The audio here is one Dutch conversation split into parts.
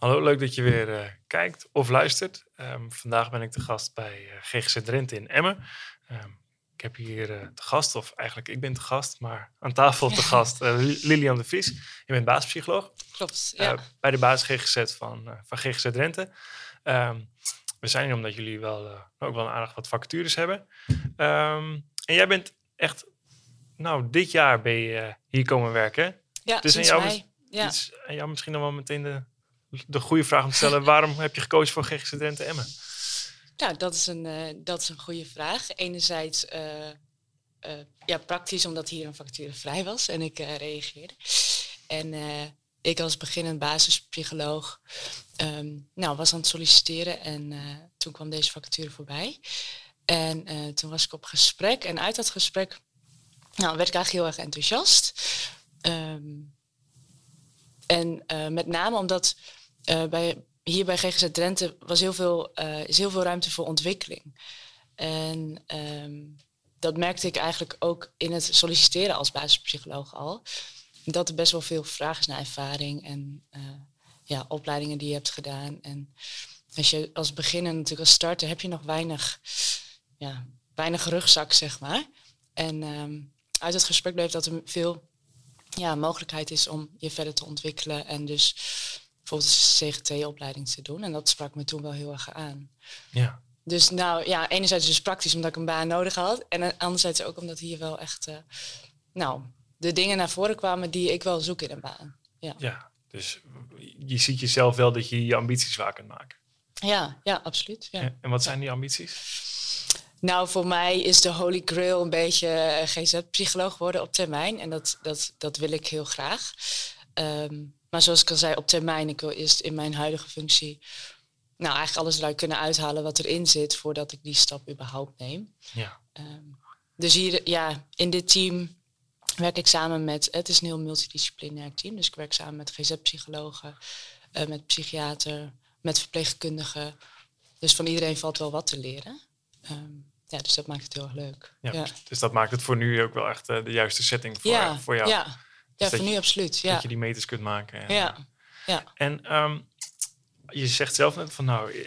Hallo, leuk dat je weer eh, kijkt of luistert. Ehm, vandaag ben ik te gast bij uh, GGZ Drenthe in Emmen. Ehm, ik heb hier uh, te gast, of eigenlijk ik ben te gast, maar aan tafel te gast Lilian de Vries. Je bent basispsycholoog. Klopt, ja. bij de basis GGZ van, van GGZ Drenthe. Um, we zijn hier omdat jullie wel, ook wel een aardig wat vacatures hebben. en jij bent echt, nou, dit jaar ben je hier komen werken. Ja, dus sinds mei. Ja. Aan jou misschien dan wel meteen de de goede vraag om te stellen. waarom heb je gekozen voor GGZ Drenthe Emmen? Nou, dat is een, uh, dat is een goede vraag. Enerzijds uh, uh, ja, praktisch omdat hier een vacature vrij was en ik reageerde. En ik als beginnend basispsycholoog um, nou, was aan het solliciteren en toen kwam deze vacature voorbij. En toen was ik op gesprek en uit dat gesprek nou, werd ik eigenlijk heel erg enthousiast. Um, en met name omdat uh, bij, hier bij GGZ Drenthe was heel veel, uh, is heel veel ruimte voor ontwikkeling. En um, dat merkte ik eigenlijk ook in het solliciteren als basispsycholoog al. Dat er best wel veel vraag is naar ervaring en uh, ja, opleidingen die je hebt gedaan. En als je als beginner natuurlijk als starter heb je nog weinig, ja, weinig rugzak, zeg maar. En um, uit het gesprek bleef dat er veel ja, mogelijkheid is om je verder te ontwikkelen. En dus bijvoorbeeld een CGT-opleiding te doen. En dat sprak me toen wel heel erg aan. Ja. Dus nou ja, enerzijds dus praktisch omdat ik een baan nodig had. En anderzijds ook omdat hier wel echt, uh, nou, de dingen naar voren kwamen die ik wel zoek in een baan. Ja, ja dus je ziet jezelf wel dat je je ambities waar kunt maken. Ja, ja, absoluut. Ja. En wat zijn die ambities? Nou, voor mij is de holy grail een beetje eh, GZ-psycholoog worden op termijn. En dat, dat, dat wil ik heel graag. Um, maar zoals ik al zei, op termijn, ik wil eerst in mijn huidige functie nou, eigenlijk alles eruit kunnen uithalen wat erin zit voordat ik die stap überhaupt neem. Ja. Um, dus hier, ja, in dit team werk ik samen met, het is een heel multidisciplinair team, dus ik werk samen met GZ-psychologen, uh, met psychiater, met verpleegkundigen. Dus van iedereen valt wel wat te leren. Um, ja, dus dat maakt het heel erg leuk. Ja, ja, Dus dat maakt het voor nu ook wel echt uh, de juiste setting voor, ja, voor jou. Ja, ja, voor nu absoluut. Ja. Dat je die meters kunt maken. En, ja. ja. En um, je zegt zelf net van nou, eh,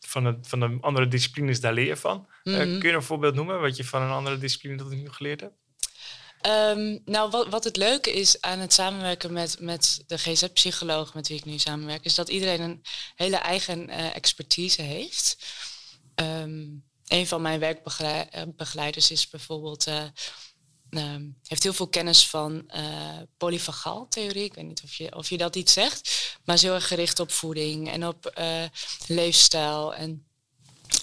van de, van de andere disciplines, daar leer je van. Mm -hmm. uh, kun je een voorbeeld noemen wat je van een andere discipline dat nu geleerd hebt? Um, nou, wat, wat het leuke is aan het samenwerken met, met de GZ-psycholoog met wie ik nu samenwerk, is dat iedereen een hele eigen uh, expertise heeft. Um, een van mijn werkbegeleiders is bijvoorbeeld uh, heeft heel veel kennis van uh, polyfagaaltheorie. Ik weet niet of je, of je dat iets zegt. Maar is heel erg gericht op voeding en op uh, leefstijl en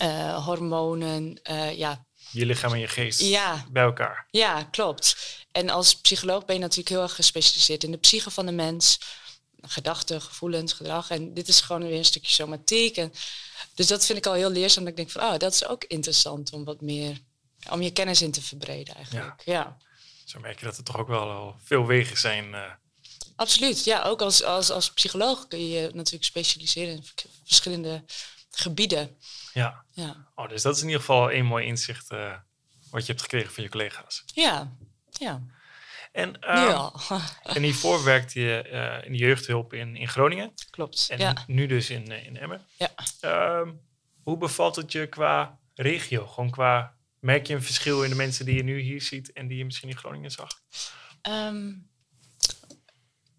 uh, hormonen. ja. Je lichaam en je geest ja. bij elkaar. Ja, klopt. En als psycholoog ben je natuurlijk heel erg gespecialiseerd in de psyche van de mens. Gedachten, gevoelens, gedrag. En dit is gewoon weer een stukje somatiek. En, dus dat vind ik al heel leerzaam. Dat ik denk van, oh, dat is ook interessant om wat meer om je kennis in te verbreden eigenlijk. Ja. ja. Zo merk je dat er toch ook wel veel wegen zijn. Uh... Absoluut, ja. Ook als, als, als psycholoog kun je je natuurlijk specialiseren in verschillende gebieden. Ja. ja. Oh, dus dat is in ieder geval een mooi inzicht uh, wat je hebt gekregen van je collega's. Ja, ja. En, ja. en hiervoor werkte je uh, in de jeugdhulp in, in Groningen. Klopt, En ja. nu dus in, in Emmen. Ja. Um, hoe bevalt het je qua regio? Gewoon qua Merk je een verschil in de mensen die je nu hier ziet en die je misschien in Groningen zag? Um,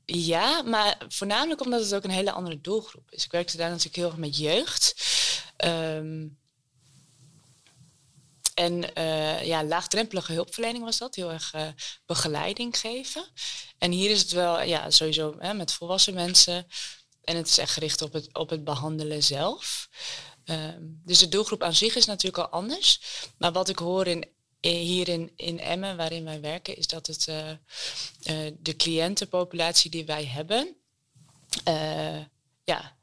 ja, maar voornamelijk omdat het ook een hele andere doelgroep is. Ik werkte daar natuurlijk heel erg met jeugd. Um, en uh, ja, laagdrempelige hulpverlening was dat. Heel erg uh, begeleiding geven. En hier is het wel ja, sowieso hè, met volwassen mensen. En het is echt gericht op het, op het behandelen zelf. Um, dus de doelgroep aan zich is natuurlijk al anders. Maar wat ik hoor in, hier in, in Emmen, waarin wij werken, is dat het, uh, uh, de cliëntenpopulatie die wij hebben, ja,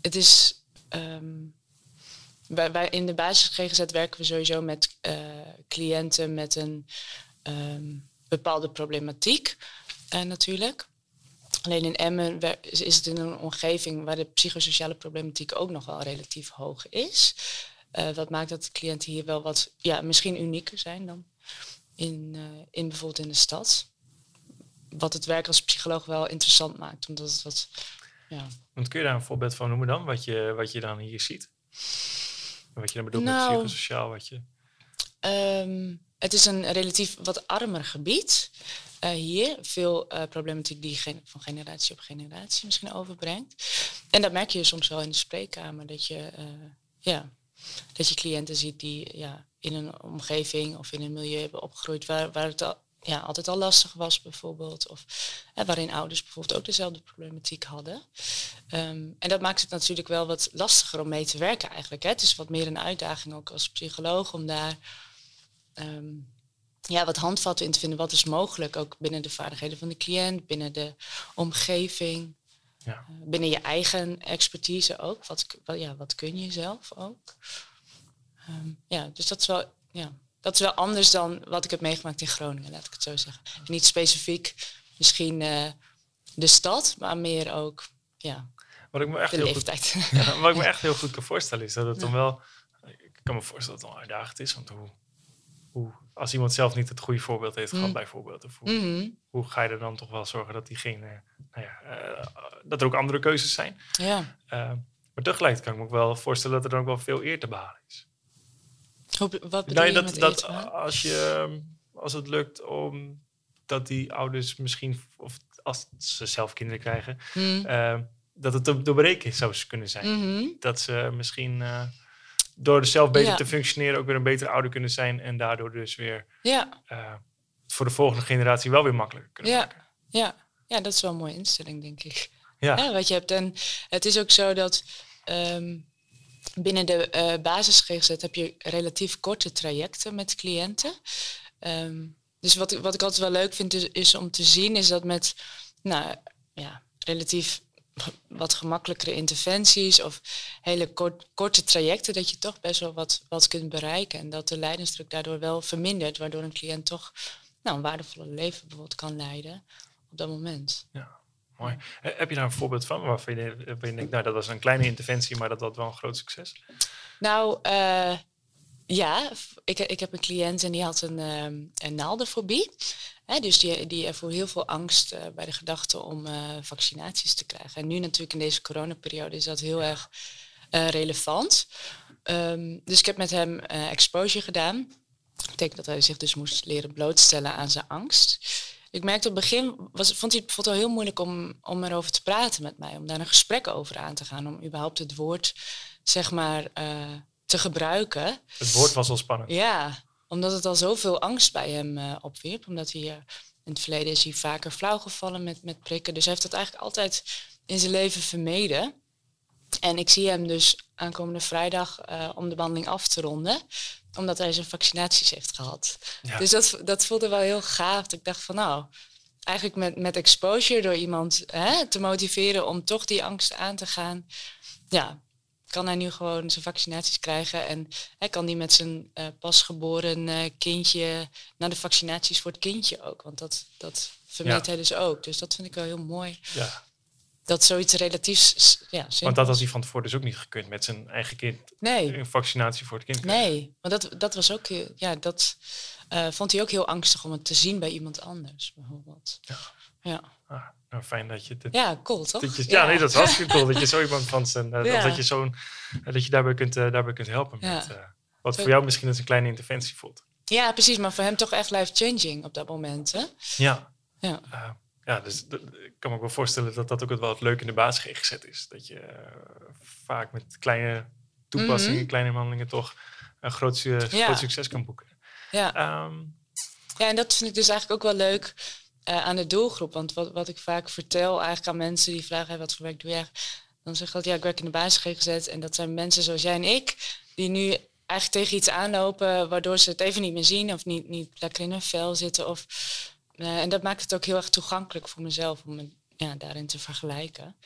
het is. Um, wij, in de basis GGZ werken we sowieso met cliënten met een um, bepaalde problematiek natuurlijk. Alleen in Emmen is het in een omgeving waar de psychosociale problematiek ook nog wel relatief hoog is. Uh, wat maakt dat de cliënten hier wel wat, ja, misschien unieker zijn dan in, uh, in bijvoorbeeld in de stad. Wat het werk als psycholoog wel interessant maakt, omdat het wat ja. Want kun je daar een voorbeeld van noemen dan, wat je, wat je dan hier ziet? Wat je dan bedoelt met Nou. psychosociaal, wat je... Ehm, het is een relatief wat armer gebied. eh, hier veel eh, problematiek die gen- van generatie op generatie misschien overbrengt. En dat merk je soms wel in de spreekkamer. Dat je, eh, ja, dat je cliënten ziet die ja, in een omgeving of in een milieu hebben opgegroeid waar, waar het al, ja, altijd al lastig was bijvoorbeeld. Of waarin ouders bijvoorbeeld ook dezelfde problematiek hadden. Ehm, en dat maakt het natuurlijk wel wat lastiger om mee te werken eigenlijk. Hè. Het is wat meer een uitdaging ook als psycholoog om daar ehm, ja, wat handvatten in te vinden. Wat is mogelijk, ook binnen de vaardigheden van de cliënt, binnen de omgeving, Ja. eh, binnen je eigen expertise ook. Wat, ja, wat kun je zelf ook? Ehm, ja, dus dat is wel, ja, dat is wel anders dan wat ik heb meegemaakt in Groningen, laat ik het zo zeggen. Niet specifiek misschien eh, de stad, maar meer ook ja, Wat ik me echt de heel goed leeftijd. Ja, wat ik me echt heel goed kan voorstellen is dat het dan wel. Ik kan me voorstellen dat het wel uitdagend is. Want hoe, hoe, als iemand zelf niet het goede voorbeeld heeft gehad, Mm. bijvoorbeeld. Of hoe, Mhm, hoe ga je er dan toch wel zorgen dat diegene. Nou ja, eh, dat er ook andere keuzes zijn. Ja. Eh, maar tegelijkertijd kan ik me ook wel voorstellen dat er dan ook wel veel eer te behalen is. Wat bedoel Nou, je dat, dat als, je, ehm, als het lukt om dat die ouders misschien, of als ze zelf kinderen krijgen, Mhm. eh, dat het te doorbreken zou kunnen zijn. Mhm. dat ze misschien eh, door zelf beter Ja. te functioneren ook weer een betere ouder kunnen zijn en daardoor dus weer Ja, eh, voor de volgende generatie wel weer makkelijker kunnen Ja. maken. ja. ja, dat is wel een mooie instelling, denk ik. Ja, Ja, wat je hebt. En het is ook zo dat ehm, binnen de basis GGZ heb je relatief korte trajecten met cliënten. Ehm, dus wat, ik- wat ik altijd wel leuk vind is, is om te zien, is dat met nou, ja, relatief wat gemakkelijkere interventies of hele kort, korte trajecten, dat je toch best wel wat, wat kunt bereiken. En dat de lijdensdruk daardoor wel vermindert, waardoor een cliënt toch nou, een waardevolle leven bijvoorbeeld kan leiden op dat moment. mooi. Eh, heb je daar een voorbeeld van waarvan je, waarvan je denkt, nou dat was een kleine interventie, maar dat was wel een groot succes? Nou, eh, ja, ik, ik heb een cliënt en die had een, ehm, een naaldenfobie. Hè, dus die, die ervoor heel veel angst eh, bij de gedachte om eh, vaccinaties te krijgen. En nu natuurlijk in deze coronaperiode is dat heel erg eh, relevant. Ehm, dus ik heb met hem exposure gedaan. Dat betekent dat hij zich dus moest leren blootstellen aan zijn angst. Ik merkte op het begin, was, vond hij het bijvoorbeeld heel moeilijk om, om erover te praten met mij. Om daar een gesprek over aan te gaan. Om überhaupt het woord, zeg maar, te gebruiken. Het woord was al spannend. Ja, omdat het al zoveel angst bij hem eh, opwierp. Omdat hij eh, in het verleden is hij vaker flauw gevallen met, met prikken. Dus hij heeft dat eigenlijk altijd in zijn leven vermeden. En ik zie hem dus aankomende vrijdag eh, om de behandeling af te ronden. Omdat hij zijn vaccinaties heeft gehad. Ja. Dus dat, dat voelde wel heel gaaf. Ik dacht van nou, eigenlijk met, met exposure door iemand hè, te motiveren om toch die angst aan te gaan. Ja, kan hij nu gewoon zijn vaccinaties krijgen. En hij kan die met zijn eh, pasgeboren eh, kindje naar de vaccinaties voor het kindje ook. Want dat, dat vermeed Ja. hij dus ook. Dus dat vind ik wel heel mooi. Ja, Dat zoiets relatief s- ja, want dat had hij van tevoren dus ook niet gekund met zijn eigen kind. Nee, Een vaccinatie voor het kind. nee. Want dat, dat was ook... Ja, dat eh, vond hij ook heel angstig om het te zien bij iemand anders, bijvoorbeeld. Ja. Ja, Ah, nou, fijn dat je dit ja cool, toch? Dat je, ja, nee, dat is hartstikke cool dat je zo iemand van zijn, eh, Ja. dat je zo'n, eh, dat je daarbij kunt, eh, daarbij kunt helpen met, wat voor jou misschien als een kleine interventie voelt. Ja, precies. Maar voor hem toch echt life-changing op dat moment, hè? Ja. Ja. Ja, dus ik kan me ook wel voorstellen dat dat ook wel het leuke in de basis gezet is. Dat je vaak met kleine toepassingen, Mhm. kleine handelingen toch een groot, groot succes kan boeken. Ja. Ehm, Ja, en dat vind ik dus eigenlijk ook wel leuk eh, aan de doelgroep. Want wat, wat ik vaak vertel eigenlijk aan mensen die vragen, hey, wat voor werk doe je eigenlijk? Dan zeg ik altijd, ja, ik werk in de basis GGZ. En dat zijn mensen zoals jij en ik, die nu eigenlijk tegen iets aanlopen waardoor ze het even niet meer zien of niet, niet lekker in hun vel zitten. Of, eh, en dat maakt het ook heel erg toegankelijk voor mezelf om me ja, daarin te vergelijken.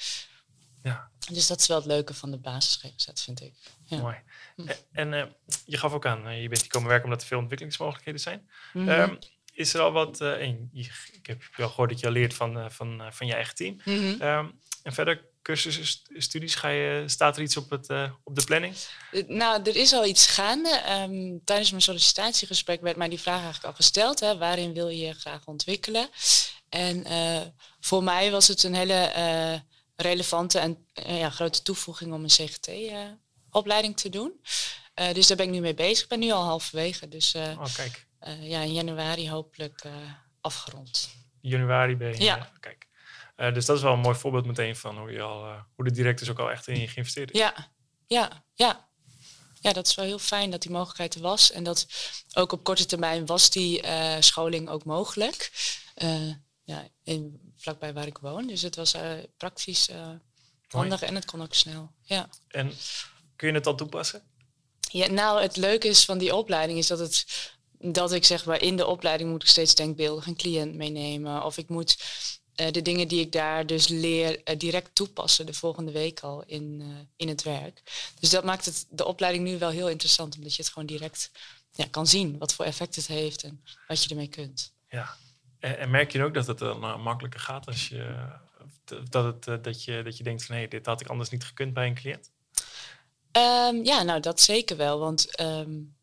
ja, Dus dat is wel het leuke van de basis GGZ, vind ik. Ja. mooi. Eh, En eh, je gaf ook aan, je bent hier komen werken omdat er veel ontwikkelingsmogelijkheden zijn. Mhm. Ehm, is er al wat, eh, en je- ik heb wel gehoord dat je al leert van, eh, van, eh, van je eigen team. Mhm. Ehm, en verder, cursussen, st- studies, ga je, staat er iets op, het, op de planning? Nou, er is al iets gaande. Ehm, tijdens mijn sollicitatiegesprek werd mij die vraag eigenlijk al gesteld. Hè, waarin wil je je graag ontwikkelen? En voor mij was het een hele relevante en ja, grote toevoeging om een CGT-opleiding te doen. dus daar ben ik nu mee bezig. Ik ben nu al halverwege. Dus oh, kijk. Ja, in januari hopelijk afgerond. Januari ben je. Ja. Kijk. dus dat is wel een mooi voorbeeld meteen van hoe, je al, hoe de directors ook al echt in je geïnvesteerd is. Ja, ja, ja ja, dat is wel heel fijn dat die mogelijkheid er was. En dat ook op korte termijn was die uh, scholing ook mogelijk. Uh, ja, in, vlakbij waar ik woon. Dus het was uh, praktisch handig en het kon ook snel. Ja. En kun je het al toepassen? Ja, nou, het leuke is van die opleiding is dat het dat ik zeg maar in de opleiding moet ik steeds denkbeeldig een cliënt meenemen. Of ik moet uh, de dingen die ik daar dus leer uh, direct toepassen de volgende week al in, uh, in het werk. Dus dat maakt het, de opleiding nu wel heel interessant, omdat je het gewoon direct ja, kan zien wat voor effect het heeft en wat je ermee kunt. Ja, en, en merk je ook dat het dan makkelijker gaat als je dat, het, dat, je, dat je denkt van hé, hey, dit had ik anders niet gekund bij een cliënt? Um, ja, nou dat zeker wel, want um,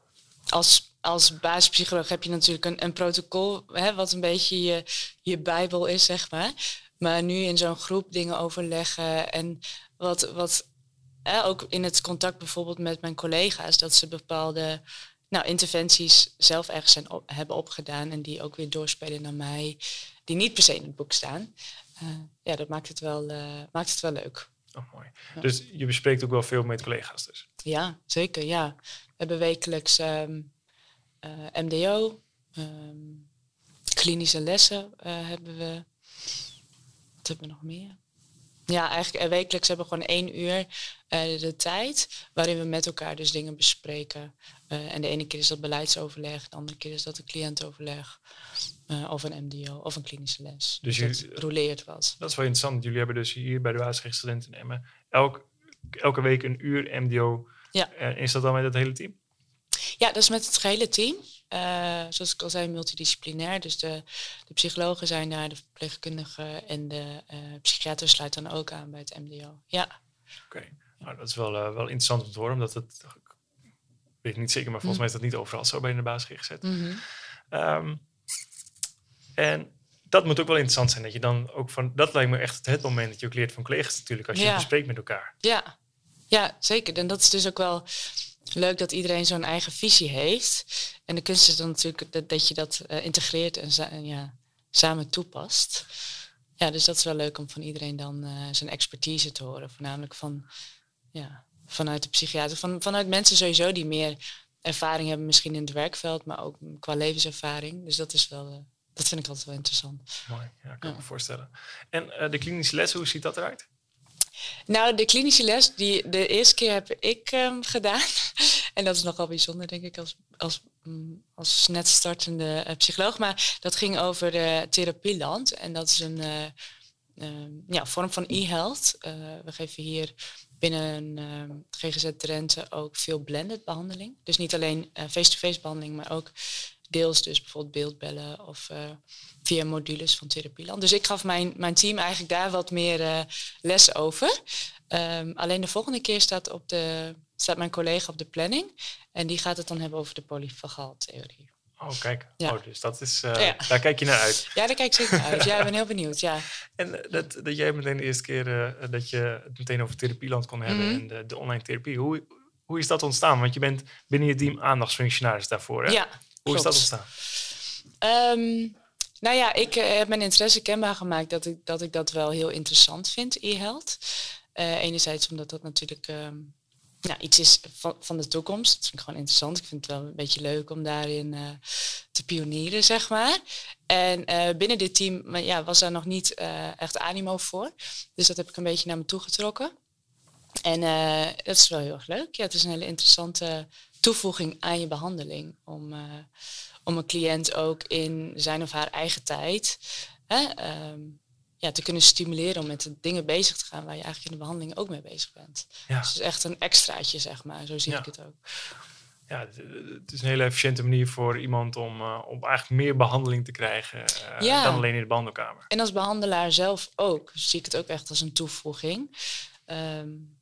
als als basispsycholoog heb je natuurlijk een, een protocol, hè, wat een beetje je, je bijbel is, zeg maar. Maar nu in zo'n groep dingen overleggen en wat, wat hè, ook in het contact bijvoorbeeld met mijn collega's, dat ze bepaalde nou, interventies zelf ergens zijn hebben opgedaan en die ook weer doorspelen naar mij, die niet per se in het boek staan. Uh, ja, dat maakt het wel, uh, maakt het wel leuk. Oh, mooi. Ja. Dus je bespreekt ook wel veel met collega's dus? Ja, zeker. Ja. We hebben wekelijks um, uh, MDO, um, klinische lessen uh, hebben we. Wat hebben we nog meer? Ja, eigenlijk wekelijks hebben we gewoon één uur uh, de tijd waarin we met elkaar dus dingen bespreken. en de ene keer is dat beleidsoverleg, de andere keer is dat een cliëntoverleg. of een MDO of een klinische les. Dus, dus je, roleert wat. Dat is wel interessant. Jullie hebben dus hier bij de waterrechtsstudenten in Emmen elk, elke week een uur MDO. Ja. is dat dan met het hele team? Ja, dat is met het gehele team. Uh, zoals ik al zei, multidisciplinair. Dus de, de psychologen zijn daar, de verpleegkundigen en de uh, psychiater sluiten dan ook aan bij het MDO. Ja. Oké, okay. nou, dat is wel, uh, wel interessant om te horen, omdat het, ik weet niet zeker, maar volgens mm. mij is dat niet overal zo bij in de basis gezet. Mm -hmm. um, en dat moet ook wel interessant zijn, dat je dan ook van, dat lijkt me echt het moment dat je ook leert van collega's natuurlijk, als je ja. bespreekt met elkaar. Ja. Ja, zeker. En dat is dus ook wel leuk dat iedereen zo'n eigen visie heeft. En de kunst is dan natuurlijk dat, dat je dat uh, integreert en ja, samen toepast. Ja, dus dat is wel leuk om van iedereen dan uh, zijn expertise te horen. Voornamelijk van, ja, vanuit de psychiater. Van, vanuit mensen sowieso die meer ervaring hebben misschien in het werkveld, maar ook qua levenservaring. Dus dat is wel, uh, dat vind ik altijd wel interessant. Mooi, ja, kan ja. me voorstellen. En de klinische lessen, hoe ziet dat eruit? Nou, de klinische les, die de eerste keer heb ik um, gedaan. en dat is nogal bijzonder, denk ik, als, als, mm, als net startende uh, psycholoog. Maar dat ging over de therapieland. En dat is een uh, uh, ja, vorm van e-health. we geven hier binnen ehm, GGZ Drenthe ook veel blended behandeling. Dus niet alleen face-to-face behandeling, maar ook deels dus bijvoorbeeld beeldbellen of uh, via modules van Therapieland. Dus ik gaf mijn, mijn team eigenlijk daar wat meer uh, les over. Um, alleen de volgende keer staat, op de, staat mijn collega op de planning en die gaat het dan hebben over de polyfagaaltheorie. Oh, kijk. Ja. Oh, dus dat is, uh, ja. daar kijk je naar uit. Ja, daar kijk ik zeker naar uit. Ja, ik ben heel benieuwd, ja. En dat, dat jij meteen de eerste keer dat je het meteen over Therapieland kon hebben mm -hmm. en de, de online therapie. Hoe, hoe is dat ontstaan? Want je bent binnen je team aandachtsfunctionaris daarvoor, hè? Ja, hoe is dat ontstaan? Um, nou ja, ik uh, heb mijn interesse kenbaar gemaakt dat ik dat, ik dat wel heel interessant vind, e-health. Uh, enerzijds omdat dat natuurlijk um, nou, iets is van, van de toekomst. Dat vind ik gewoon interessant. Ik vind het wel een beetje leuk om daarin uh, te pionieren, zeg maar. En binnen dit team ja, was daar nog niet echt animo voor. Dus dat heb ik een beetje naar me toe getrokken. En dat is wel heel erg leuk. Ja, het is een hele interessante toevoeging aan je behandeling. Om, uh, om een cliënt ook in zijn of haar eigen tijd hè, um, ja, te kunnen stimuleren om met de dingen bezig te gaan waar je eigenlijk in de behandeling ook mee bezig bent. Ja. Dus het is echt een extraatje, zeg maar. Zo zie ja. ik het ook. Ja, het is een hele efficiënte manier voor iemand om, uh, om eigenlijk meer behandeling te krijgen uh, ja. dan alleen in de behandelkamer. En als behandelaar zelf ook, zie ik het ook echt als een toevoeging. Um,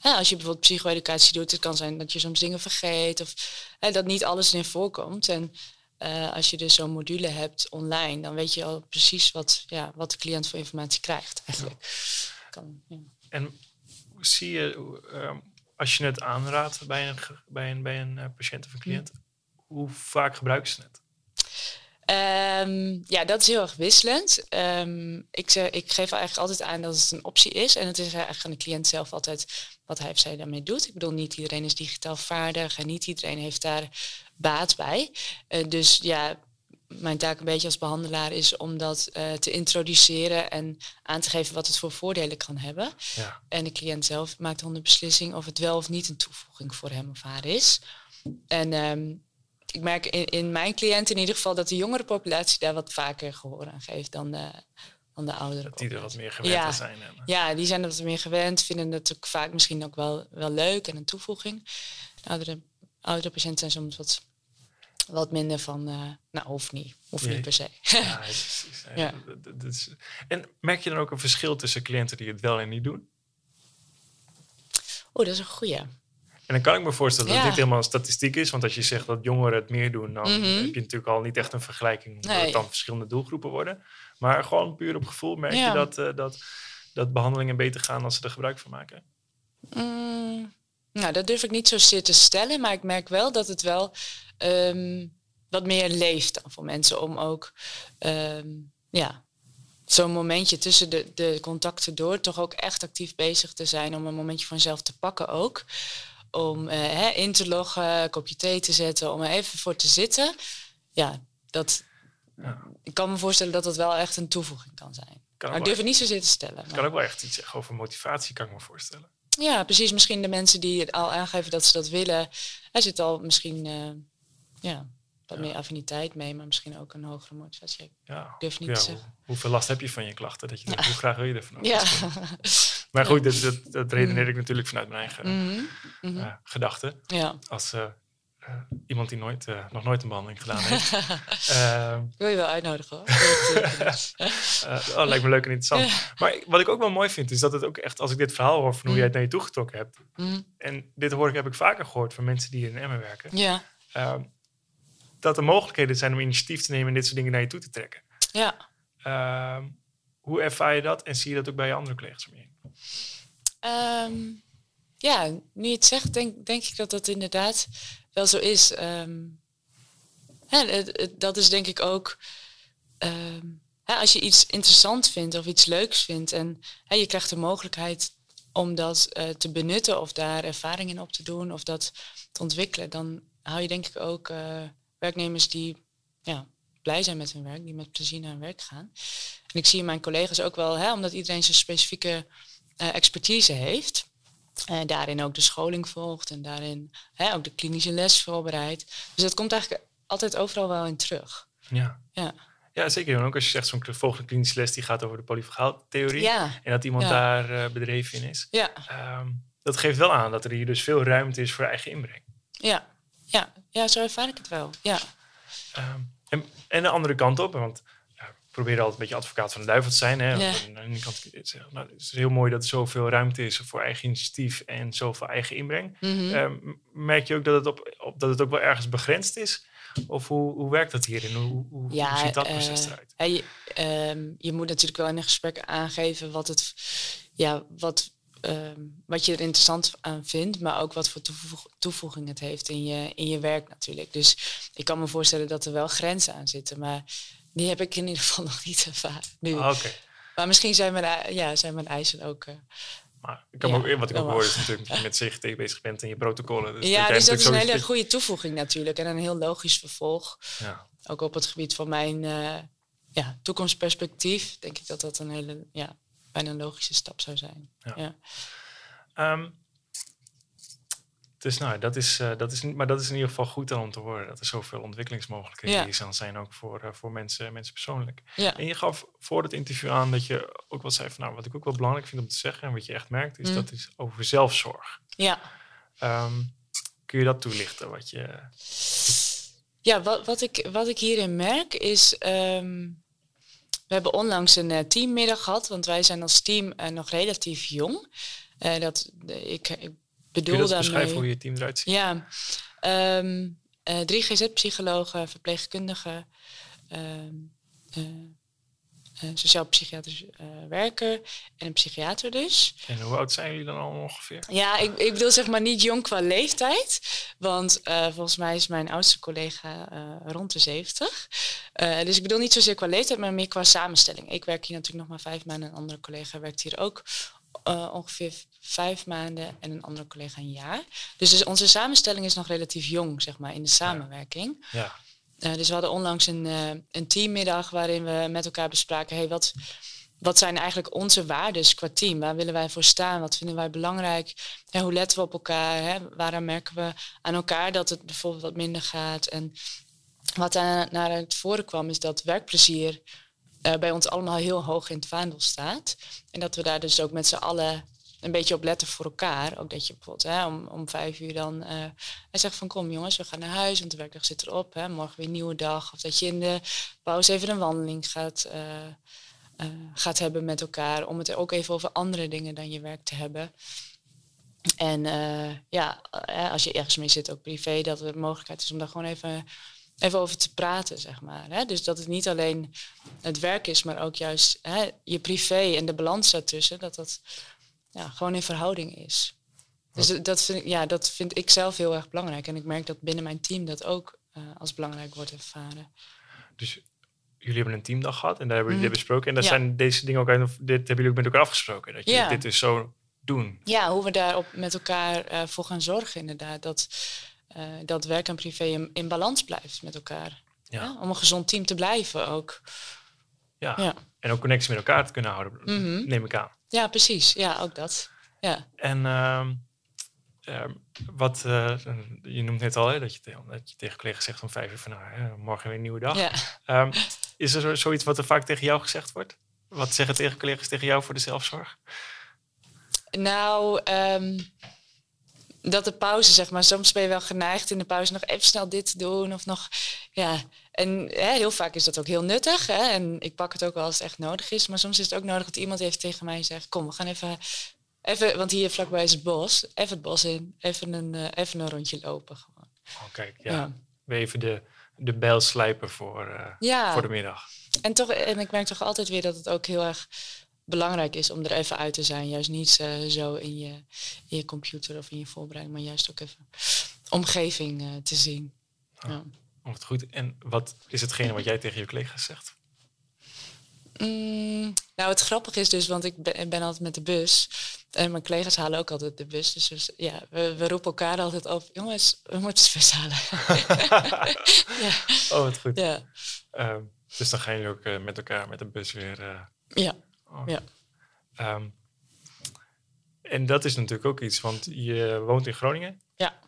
ja, als je bijvoorbeeld psycho-educatie doet, het kan zijn dat je soms dingen vergeet of hè, dat niet alles erin voorkomt. En uh, als je dus zo'n module hebt online, dan weet je al precies wat, ja, wat de cliënt voor informatie krijgt eigenlijk. kan. Ja. En zie je, ehm, als je het aanraadt bij een, bij een, bij een eh, patiënt of een cliënt, hoe vaak gebruiken ze het? Ehm, ja, dat is heel erg wisselend. Ehm, ik, zeg, ik geef eigenlijk altijd aan dat het een optie is. En het is eigenlijk aan de cliënt zelf altijd wat hij of zij daarmee doet. Ik bedoel, niet iedereen is digitaal vaardig en niet iedereen heeft daar baat bij. Eh, dus ja, mijn taak een beetje als behandelaar is om dat eh, te introduceren en aan te geven wat het voor voordelen kan hebben. Ja, En de cliënt zelf maakt dan de beslissing of het wel of niet een toevoeging voor hem of haar is. En ehm, ik merk in, in mijn cliënten in ieder geval dat de jongere populatie daar wat vaker gehoor aan geeft dan de, dan de oudere dat die er wat meer gewend Ja. zijn. Ja, die zijn er wat meer gewend, vinden het ook vaak misschien ook wel, wel leuk en een toevoeging. Oudere, oudere patiënten zijn soms wat, wat minder van, eh, nou, hoeft niet, hoeft Nee. niet per se. ja, dat is- en merk je dan ook een verschil tussen cliënten die het wel en niet doen? Oeh, dat is een goeie. En dan kan ik me voorstellen dat dit helemaal een statistiek is. Want als je zegt dat jongeren het meer doen, dan Mhm. heb je natuurlijk al niet echt een vergelijking. Omdat Nee. het dan verschillende doelgroepen worden. Maar gewoon puur op gevoel merk je dat, eh, dat, dat behandelingen beter gaan als ze er gebruik van maken. Mm, nou, dat durf ik niet zozeer te stellen, maar ik merk wel dat het wel ehm, wat meer leeft dan voor mensen om ook ehm, ja, zo'n momentje tussen de, de contacten door toch ook echt actief bezig te zijn om een momentje van zelf te pakken ook. Om eh, hè, in te loggen, een kopje thee te zetten, om er even voor te zitten. Ja, dat, Ja. ik kan me voorstellen dat dat wel echt een toevoeging kan zijn. Kan Maar ik durf het niet zozeer te stellen. kan maar- ook wel echt iets zeggen over motivatie, kan ik me voorstellen. ja, precies. Misschien de mensen die het al aangeven dat ze dat willen. Er zit al misschien eh, ja, wat Ja. meer affiniteit mee, maar misschien ook een hogere motivatie. Ik Ja. durf niet Ja, te hoe- zeggen. hoeveel last heb je van je klachten? Dat je denkt, hoe graag wil je ervan? Ja. Maar goed, dat, dat, dat redeneer ik natuurlijk vanuit mijn eigen Mhm, mhm. eh, gedachten. ja. Als eh, eh, iemand die nooit, nog nooit een behandeling gedaan heeft. Ehm, wil je wel uitnodigen hoor. Oh, lijkt me leuk en interessant. Maar wat ik ook wel mooi vind, is dat het ook echt, als ik dit verhaal hoor van hoe Mm. jij het naar je toe getrokken hebt. Mhm, En dit hoor ik, heb ik vaker gehoord van mensen die in Emmen werken. ja, ehm, dat er mogelijkheden zijn om initiatief te nemen en dit soort dingen naar je toe te trekken. ja. Ehm, hoe ervaar je dat en zie je dat ook bij je andere collega's om je heen? Ehm, ja, nu je het zegt, denk, denk ik dat dat inderdaad wel zo is. Ehm, hè, dat is denk ik ook. ehm, hè, als je iets interessant vindt of iets leuks vindt en hè, je krijgt de mogelijkheid om dat eh, te benutten of daar ervaring in op te doen of dat te ontwikkelen, dan hou je denk ik ook eh, werknemers die ja, blij zijn met hun werk, die met plezier naar hun werk gaan. En ik zie mijn collega's ook wel, hè, omdat iedereen zijn specifieke expertise heeft. En daarin ook de scholing volgt en daarin hè, ook de klinische les voorbereidt. Dus dat komt eigenlijk altijd overal wel in terug. Ja. Ja. Ja, zeker. En ook als je zegt zo'n volgende klinische les die gaat over de polyfagaaltheorie. Ja, En dat iemand Ja. daar eh, bedreven in is. ja, Ehm, dat geeft wel aan dat er hier dus veel ruimte is voor eigen inbreng. ja, ja, ja, zo ervaar ik het wel. Ja, Ehm, en, en de andere kant op, want proberen altijd een beetje advocaat van de duivel te zijn. Hè? Ja. Aan de ene kant nou, het is heel mooi dat er zoveel ruimte is voor eigen initiatief en zoveel eigen inbreng. Mhm. Ehm, merk je ook dat het, op, op, dat het ook wel ergens begrensd is? Of hoe, hoe werkt dat hierin? Hoe, hoe, Ja, hoe ziet dat proces eh, eruit? hè, je, ehm, je moet natuurlijk wel in een gesprek aangeven wat, het, ja, wat, ehm, wat je er interessant aan vindt, maar ook wat voor toevoeg- toevoeging het heeft in je, in je werk natuurlijk. Dus ik kan me voorstellen dat er wel grenzen aan zitten, maar die heb ik in ieder geval nog niet ervaren. Nu. Ah, Oké. Maar misschien zijn mijn, ja, zijn mijn eisen ook. eh, Maar ik kan Ja, ook, wat ik dat ook hoor is natuurlijk dat je met CGT bezig bent en je protocollen. Dus ja, jij dus dat is een hele goede toevoeging natuurlijk en een heel logisch vervolg. Ja. Ook op het gebied van mijn eh, ja, toekomstperspectief denk ik dat dat een hele, ja, bijna een logische stap zou zijn. Ja. Ja. Ehm, dus nou, dat is, eh, dat is, maar dat is in ieder geval goed dan om te horen. Dat er zoveel ontwikkelingsmogelijkheden Ja. hier zijn, zijn ook voor, eh, voor mensen, mensen persoonlijk. Ja. En je gaf voor het interview aan dat je ook wel zei van nou, wat ik ook wel belangrijk vind om te zeggen en wat je echt merkt, is Mm. dat is over zelfzorg. ja. Ehm, kun je dat toelichten? Wat je, Ja, wat, wat, ik, wat ik hierin merk is. ehm, we hebben onlangs een eh, teammiddag gehad, want wij zijn als team eh, nog relatief jong. Eh, dat, ik, ik kun bedoel je dat daarmee. beschrijven hoe je team eruit ziet? Ja, ehm, eh, drie GZ-psychologen, verpleegkundigen, ehm, eh, uh, sociaal-psychiatrisch uh, werker en een psychiater dus. En hoe oud zijn jullie dan al ongeveer? Ja, ik, ik bedoel zeg maar niet jong qua leeftijd. Want uh, volgens mij is mijn oudste collega rond de 70. dus ik bedoel niet zozeer qua leeftijd, maar meer qua samenstelling. Ik werk hier natuurlijk nog maar vijf maanden. Een andere collega werkt hier ook ongeveer vijf maanden. En een andere collega een jaar. Dus, dus, onze samenstelling is nog relatief jong, zeg maar, in de samenwerking. ja. ja. Uh, dus we hadden onlangs een, uh, een teammiddag waarin we met elkaar bespraken: hey, wat, wat zijn eigenlijk onze waarden qua team? Waar willen wij voor staan? Wat vinden wij belangrijk? Ja, hoe letten we op elkaar? Hè? Waarom merken we aan elkaar dat het bijvoorbeeld wat minder gaat? En wat daar naar het voren kwam, is dat werkplezier uh, bij ons allemaal heel hoog in het vaandel staat. En dat we daar dus ook met z'n allen een beetje op letten voor elkaar. Ook dat je bijvoorbeeld hè, om, om vijf uur dan uh, hij zegt van kom jongens, we gaan naar huis, want de werkdag zit erop. Hè, morgen weer een nieuwe dag. Of dat je in de pauze even een wandeling gaat, uh, gaat hebben met elkaar. Om het ook even over andere dingen dan je werk te hebben. En ja, als je ergens mee zit, ook privé, dat er mogelijkheid is om daar gewoon even, even over te praten, zeg maar. Hè? Dus dat het niet alleen het werk is, maar ook juist hè, je privé en de balans daartussen. Dat dat ja, gewoon in verhouding is. Dus dat vind, ik, ja, dat vind ik zelf heel erg belangrijk. En ik merk dat binnen mijn team dat ook uh, als belangrijk wordt ervaren. Dus jullie hebben een teamdag gehad en daar hebben jullie mm. dit besproken. En daar zijn deze dingen ook uit, dit hebben jullie ook met elkaar afgesproken. Dat je ja. dit dus zo doen. Ja, hoe we daarop met elkaar uh, voor gaan zorgen inderdaad. Dat, uh, dat werk en privé in, in balans blijft met elkaar. Ja. ja. Om een gezond team te blijven ook. Ja. ja. En ook connectie met elkaar te kunnen houden, mm -hmm. neem ik aan. Ja, precies. Ja, ook dat. Ja. En uh, uh, wat, uh, je noemt net al hè, dat, je te, dat je tegen collega's zegt om vijf uur van nou, morgen weer een nieuwe dag. Ja. Um, is er zoiets wat er vaak tegen jou gezegd wordt? Wat zeggen tegen collega's tegen jou voor de zelfzorg? Nou, um, dat de pauze, zeg maar. Soms ben je wel geneigd in de pauze nog even snel dit te doen. Of nog, ja. En hè, heel vaak is dat ook heel nuttig. Hè? En ik pak het ook wel als het echt nodig is. Maar soms is het ook nodig dat iemand even tegen mij zegt... kom, we gaan even, even want hier vlakbij is het bos. Even het bos in. Even een, uh, even een rondje lopen gewoon. Oh, kijk, ja. ja. Even de, de bijl slijpen voor, uh, ja. voor de middag. En, toch, en ik merk toch altijd weer dat het ook heel erg belangrijk is om er even uit te zijn. Juist niet uh, zo in je, in je computer of in je voorbereiding, maar juist ook even omgeving uh, te zien. Oh, ja. Wat goed. En wat is hetgene wat jij tegen je collega's zegt? Mm, nou, het grappige is dus, want ik ben, ben, altijd met de bus. En mijn collega's halen ook altijd de bus. Dus, dus ja, we, we, roepen elkaar altijd op. Jongens, we moeten de bus halen. ja. Oh, wat goed. Ja. Uh, dus dan gaan jullie ook uh, met elkaar met de bus weer... Ja. Ja. Um, en dat is natuurlijk ook iets, want je woont in Groningen. Ja.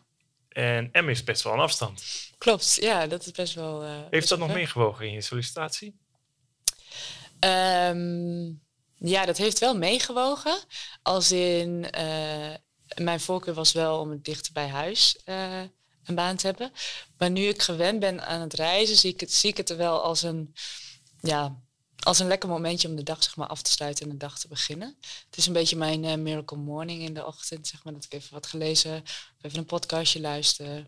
En M is best wel een afstand. Klopt, ja, dat is best wel. Uh, Heeft dat nog meegewogen in je sollicitatie? Um, ja, dat heeft wel meegewogen. Als in, uh, mijn voorkeur was wel om het dichter bij huis uh, een baan te hebben. Maar nu ik gewend ben aan het reizen, zie ik het, zie ik het er wel als een ja, als een lekker momentje om de dag zeg maar, af te sluiten en de dag te beginnen. Het is een beetje mijn uh, miracle morning in de ochtend, zeg maar, dat ik even wat gelezen, of even een podcastje luister.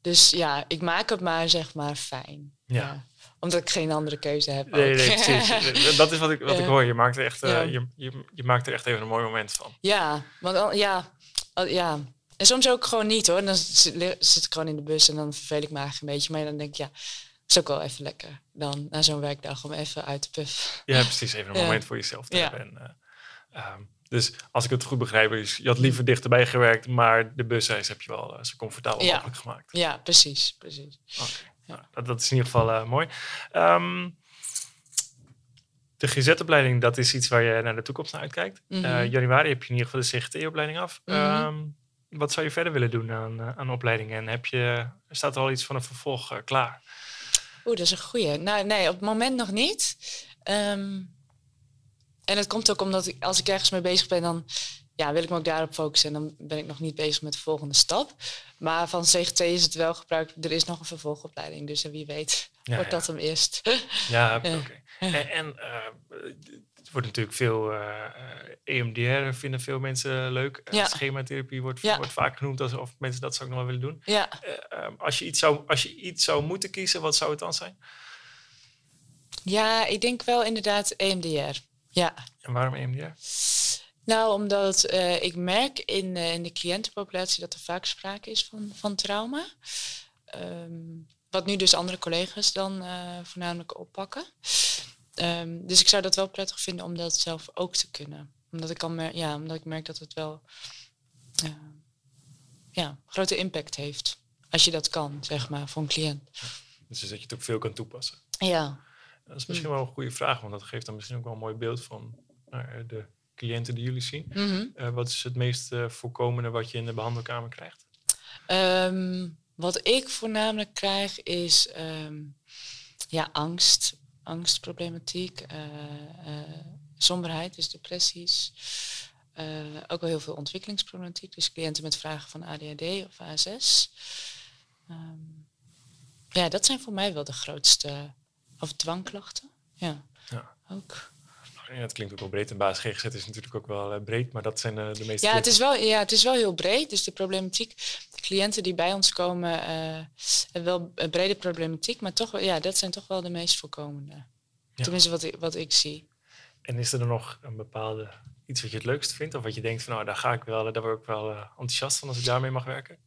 Dus ja, ik maak het maar zeg maar fijn. Ja. omdat ik geen andere keuze heb. Nee, nee, precies. dat is wat ik, wat ik hoor. Je maakt, er echt, uh, je, je, je, maakt er echt even een mooi moment van. Ja, want ja, ja. En soms ook gewoon niet hoor. Dan zit ik gewoon in de bus en dan verveel ik me eigenlijk een beetje. Maar dan denk ik, ja, is ook wel even lekker dan na zo'n werkdag om even uit te puffen. Ja, precies. Even een moment voor jezelf te hebben. En, uh, um, dus als ik het goed begrijp, is je had liever dichterbij gewerkt, maar de busreis heb je wel uh, zo comfortabel ja. mogelijk gemaakt. Ja, precies. precies. Okay. Nou, dat, dat, is in ieder geval uh, mooi. Um, de GZ-opleiding, dat is iets waar je naar de toekomst naar uitkijkt. Mm -hmm. januari heb je in ieder geval de CGT-opleiding af. Mm -hmm. um, wat zou je verder willen doen aan, aan opleidingen? En heb je, staat er al iets van een vervolg klaar? Oeh, dat is een goeie. Nou, nee, op het moment nog niet. Um, en het komt ook omdat ik, als ik ergens mee bezig ben, dan ja, wil ik me ook daarop focussen. En dan ben ik nog niet bezig met de volgende stap. Maar van CGT is het wel gebruikt. Er is nog een vervolgopleiding. Dus wie weet ja, wordt ja. dat hem eerst. Ja, oké. Okay. En, en uh, wordt natuurlijk veel uh, eh, EMDR vinden veel mensen leuk. Eh, ja. Schematherapie wordt, ja. wordt vaak genoemd alsof mensen dat zou ook nog wel willen doen. Ja. Uh, als, je iets zou, als je iets zou moeten kiezen, wat zou het dan zijn? Ja, ik denk wel inderdaad EMDR. Ja. En waarom EMDR? Nou, omdat uh, ik merk in, in de cliëntenpopulatie dat er vaak sprake is van, van trauma. Um, wat nu dus andere collega's dan voornamelijk oppakken. Um, dus ik zou dat wel prettig vinden om dat zelf ook te kunnen. Omdat ik, kan mer ja, omdat ik merk dat het wel ja, grote impact heeft. Als je dat kan, zeg maar, voor een cliënt. Dus dat je het ook veel kan toepassen. Ja. Dat is misschien wel een goede vraag, want dat geeft dan misschien ook wel een mooi beeld van nou, de cliënten die jullie zien. Mm -hmm. uh, wat is het meest uh, voorkomende wat je in de behandelkamer krijgt? Um, wat ik voornamelijk krijg is um, ja, angst, angstproblematiek, uh, somberheid, dus depressies. ook wel heel veel ontwikkelingsproblematiek, dus cliënten met vragen van ADHD of ASS. Um, ja, dat zijn voor mij wel de grootste, of dwangklachten. Ja, ja. ook. Ja, het klinkt ook wel breed. En basis GGZ is natuurlijk ook wel uh, breed, maar dat zijn uh, de meeste. Ja het, is wel, ja, het is wel heel breed. Dus de problematiek, de cliënten die bij ons komen, hebben wel een brede problematiek, maar toch, ja, dat zijn toch wel de meest voorkomende. Ja. Tenminste, wat ik, wat ik zie. En is er dan nog een bepaalde iets wat je het leukst vindt? Of wat je denkt van, nou, daar ga ik wel, daar word ik wel enthousiast van als ik daarmee mag werken?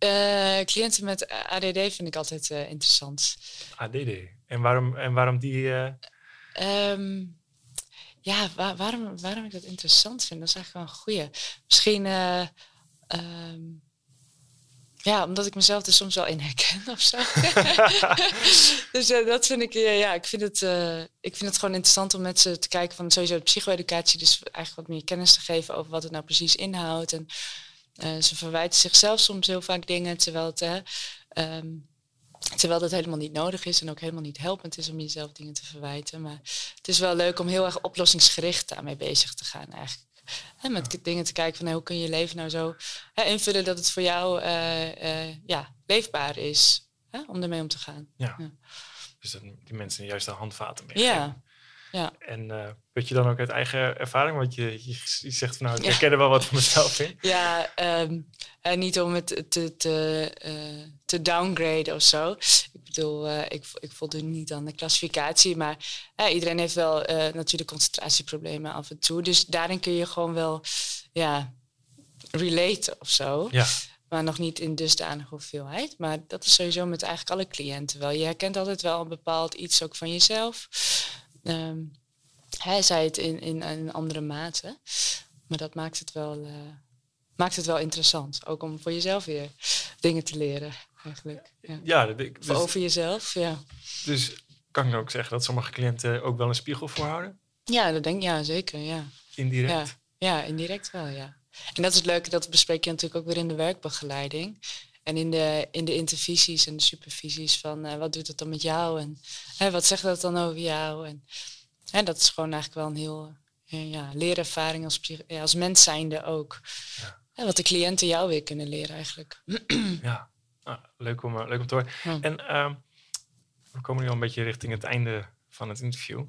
cliënten met ADD vind ik altijd interessant. ADD. En waarom, en waarom die? Um, ja, waar, waarom, waarom ik dat interessant vind, dat is eigenlijk wel een goeie. Misschien, uh, um, ja, omdat ik mezelf er soms wel in herken of zo. dus uh, dat vind ik, uh, ja, ik vind, het, ik vind het gewoon interessant om met ze te kijken van sowieso de psycho-educatie, dus eigenlijk wat meer kennis te geven over wat het nou precies inhoudt. En ze verwijten zichzelf soms heel vaak dingen, terwijl het... Um, Terwijl dat helemaal niet nodig is en ook helemaal niet helpend is om jezelf dingen te verwijten. Maar het is wel leuk om heel erg oplossingsgericht daarmee bezig te gaan eigenlijk. En met ja. dingen te kijken van hoe kun je je leven nou zo invullen dat het voor jou uh, uh, ja, leefbaar is hè, om ermee om te gaan. Ja. ja. Dus dat die mensen juist de handvaten mee. Ja. Ja. En uh, weet je dan ook uit eigen ervaring? Want je, je, je zegt van nou, ik herken er wel wat van mezelf in. Ja, um, en niet om het te, te, uh, te downgraden of zo. Ik bedoel, uh, ik, ik voldoen niet aan de klassificatie. Maar iedereen heeft wel natuurlijk concentratieproblemen af en toe. Dus daarin kun je gewoon wel ja, relaten of zo. Ja. Maar nog niet in dusdanige hoeveelheid. Maar dat is sowieso met eigenlijk alle cliënten wel. Je herkent altijd wel een bepaald iets ook van jezelf. Um, hij zei het in, in een andere mate. Maar dat maakt het wel maakt het wel interessant. Ook om voor jezelf weer dingen te leren, eigenlijk. Ja, ja dus, over jezelf, ja. Dus kan ik ook zeggen dat sommige cliënten ook wel een spiegel voorhouden? Ja, dat denk ik, ja, zeker, ja. Indirect? Ja, ja, indirect wel, ja. En dat is het leuke, dat bespreek je natuurlijk ook weer in de werkbegeleiding. En in de, in de intervisies en de supervisies van uh, wat doet het dan met jou en hè, wat zegt dat dan over jou. En hè, dat is gewoon eigenlijk wel een heel uh, ja, leerervaring als, ja, als mens zijnde ook. Ja. Wat de cliënten jou weer kunnen leren eigenlijk. ja, nou, leuk, om, uh, leuk om te horen. Ja. En uh, we komen nu al een beetje richting het einde van het interview.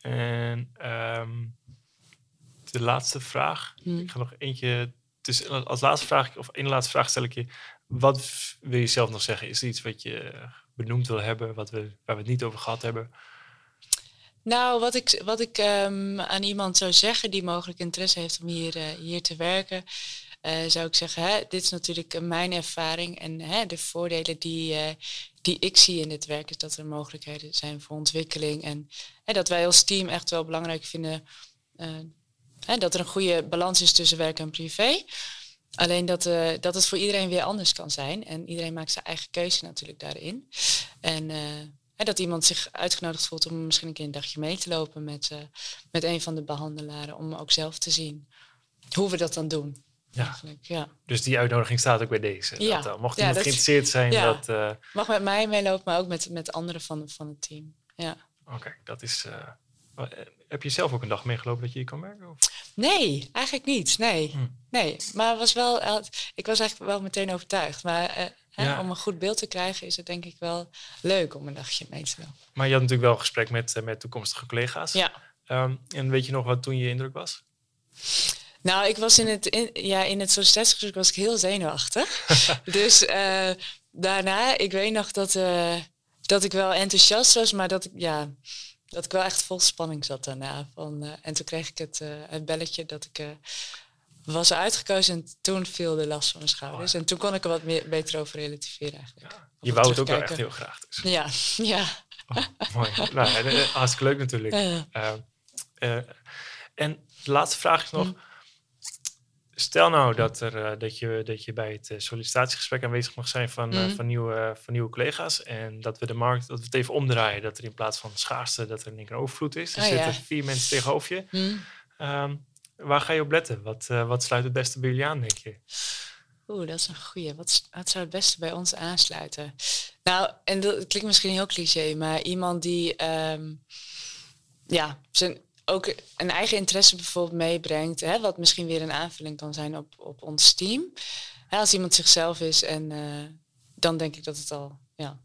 En um, de laatste vraag. Hmm. Ik ga nog eentje. Dus als laatste vraag, of één laatste vraag stel ik je. Wat wil je zelf nog zeggen? Is er iets wat je benoemd wil hebben, wat we, waar we het niet over gehad hebben? Nou, wat ik, wat ik um, aan iemand zou zeggen die mogelijk interesse heeft om hier, uh, hier te werken, uh, zou ik zeggen, hè, dit is natuurlijk mijn ervaring en hè, de voordelen die, uh, die ik zie in dit werk is dat er mogelijkheden zijn voor ontwikkeling en hè, dat wij als team echt wel belangrijk vinden hè, dat er een goede balans is tussen werk en privé. Alleen dat, dat het voor iedereen weer anders kan zijn en iedereen maakt zijn eigen keuze natuurlijk daarin. En Hè, dat iemand zich uitgenodigd voelt om misschien een keer een dagje mee te lopen met, uh, met een van de behandelaren. Om ook zelf te zien hoe we dat dan doen. Ja. ja. Dus die uitnodiging staat ook bij deze. Ja. Dat, uh, mocht iemand geïnteresseerd zijn, dat... Uh, Mag met mij meelopen, maar ook met, met anderen van, van het team. Ja. Oké, okay, dat is... heb je zelf ook een dag meegelopen dat je hier kan werken? Of? Nee, eigenlijk niet. Nee. Hm. nee. Maar was wel, ik was eigenlijk wel meteen overtuigd. Maar ja. Om een goed beeld te krijgen is het denk ik wel leuk om een dagje mee te lopen. Maar je had natuurlijk wel een gesprek met, uh, met toekomstige collega's. Ja. Um, en weet je nog wat toen je indruk was? Nou, ik was in het, in, ja, in het sollicitatiegesprek was ik heel zenuwachtig. dus uh, daarna, ik weet nog dat, dat ik wel enthousiast was, maar dat ik, ja, dat ik wel echt vol spanning zat daarna. Van, eh, en toen kreeg ik het, eh, het belletje dat ik eh, was uitgekozen en toen viel de last van mijn schouders. Oh En toen kon ik er wat meer, beter over relativeren eigenlijk. Ja. Je wou het ook wel echt heel graag. Dus. Ja, ja. Oh, mooi. nou, hartstikke leuk natuurlijk. En de laatste vraag is nog. Mm. Stel nou dat, er, eh, dat, je, dat je bij het eh, sollicitatiegesprek aanwezig mag zijn van, eh, Mm. van, nieuwe, van nieuwe collega's. En dat we de markt, dat we het even omdraaien. Dat er in plaats van schaarste, dat er een overvloed is. Er Oh, ja. zitten vier mensen tegenover je. hm. Ehm, waar ga je op letten? Wat, wat sluit het beste bij jullie aan, denk je? Oeh, dat is een goeie. Wat, s- wat zou het beste bij ons aansluiten? Nou, en dat klinkt misschien heel cliché, maar iemand die ehm, ja, zijn, ook een eigen interesse bijvoorbeeld meebrengt, hè, wat misschien weer een aanvulling kan zijn op, op ons team. Hè, als iemand zichzelf is, en eh, dan denk ik dat het al ja,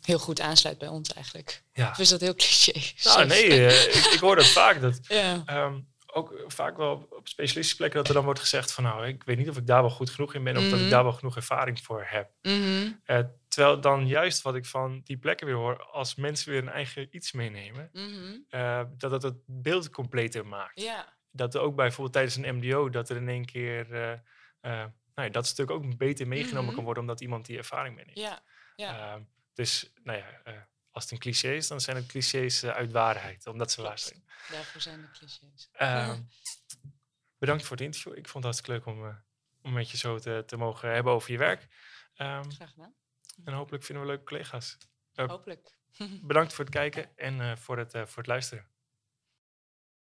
heel goed aansluit bij ons eigenlijk. Ja. Of is dat heel cliché? Nou, nee, eh, ik, ik hoor dat vaak. Dat, Ja. Ehm, ook vaak wel op- specialistische plekken dat er dan wordt gezegd van nou, ik weet niet of ik daar wel goed genoeg in ben of dat ik Mhm. daar wel genoeg ervaring voor heb. Eh, terwijl dan juist wat ik van die plekken weer hoor, als mensen weer een eigen iets meenemen, Mhm. eh, dat het het beeld completer maakt. Ja. Dat er ook bijvoorbeeld tijdens een MDO, dat er in één keer eh, eh, nou ja, dat stuk ook beter meegenomen Mhm. kan worden omdat iemand die ervaring meeneemt. Ja. Ja. Ehm, dus nou ja, als het een cliché is, dan zijn het clichés uit waarheid, omdat ze waar zijn. Daarvoor zijn de clichés. Ehm, bedankt voor het interview. Ik vond het hartstikke leuk om, om met je zo te, te mogen hebben over je werk. Ehm, Graag gedaan. En hopelijk vinden we leuke collega's. Eh, Hopelijk. bedankt voor het kijken en eh, voor, het, eh, voor het luisteren.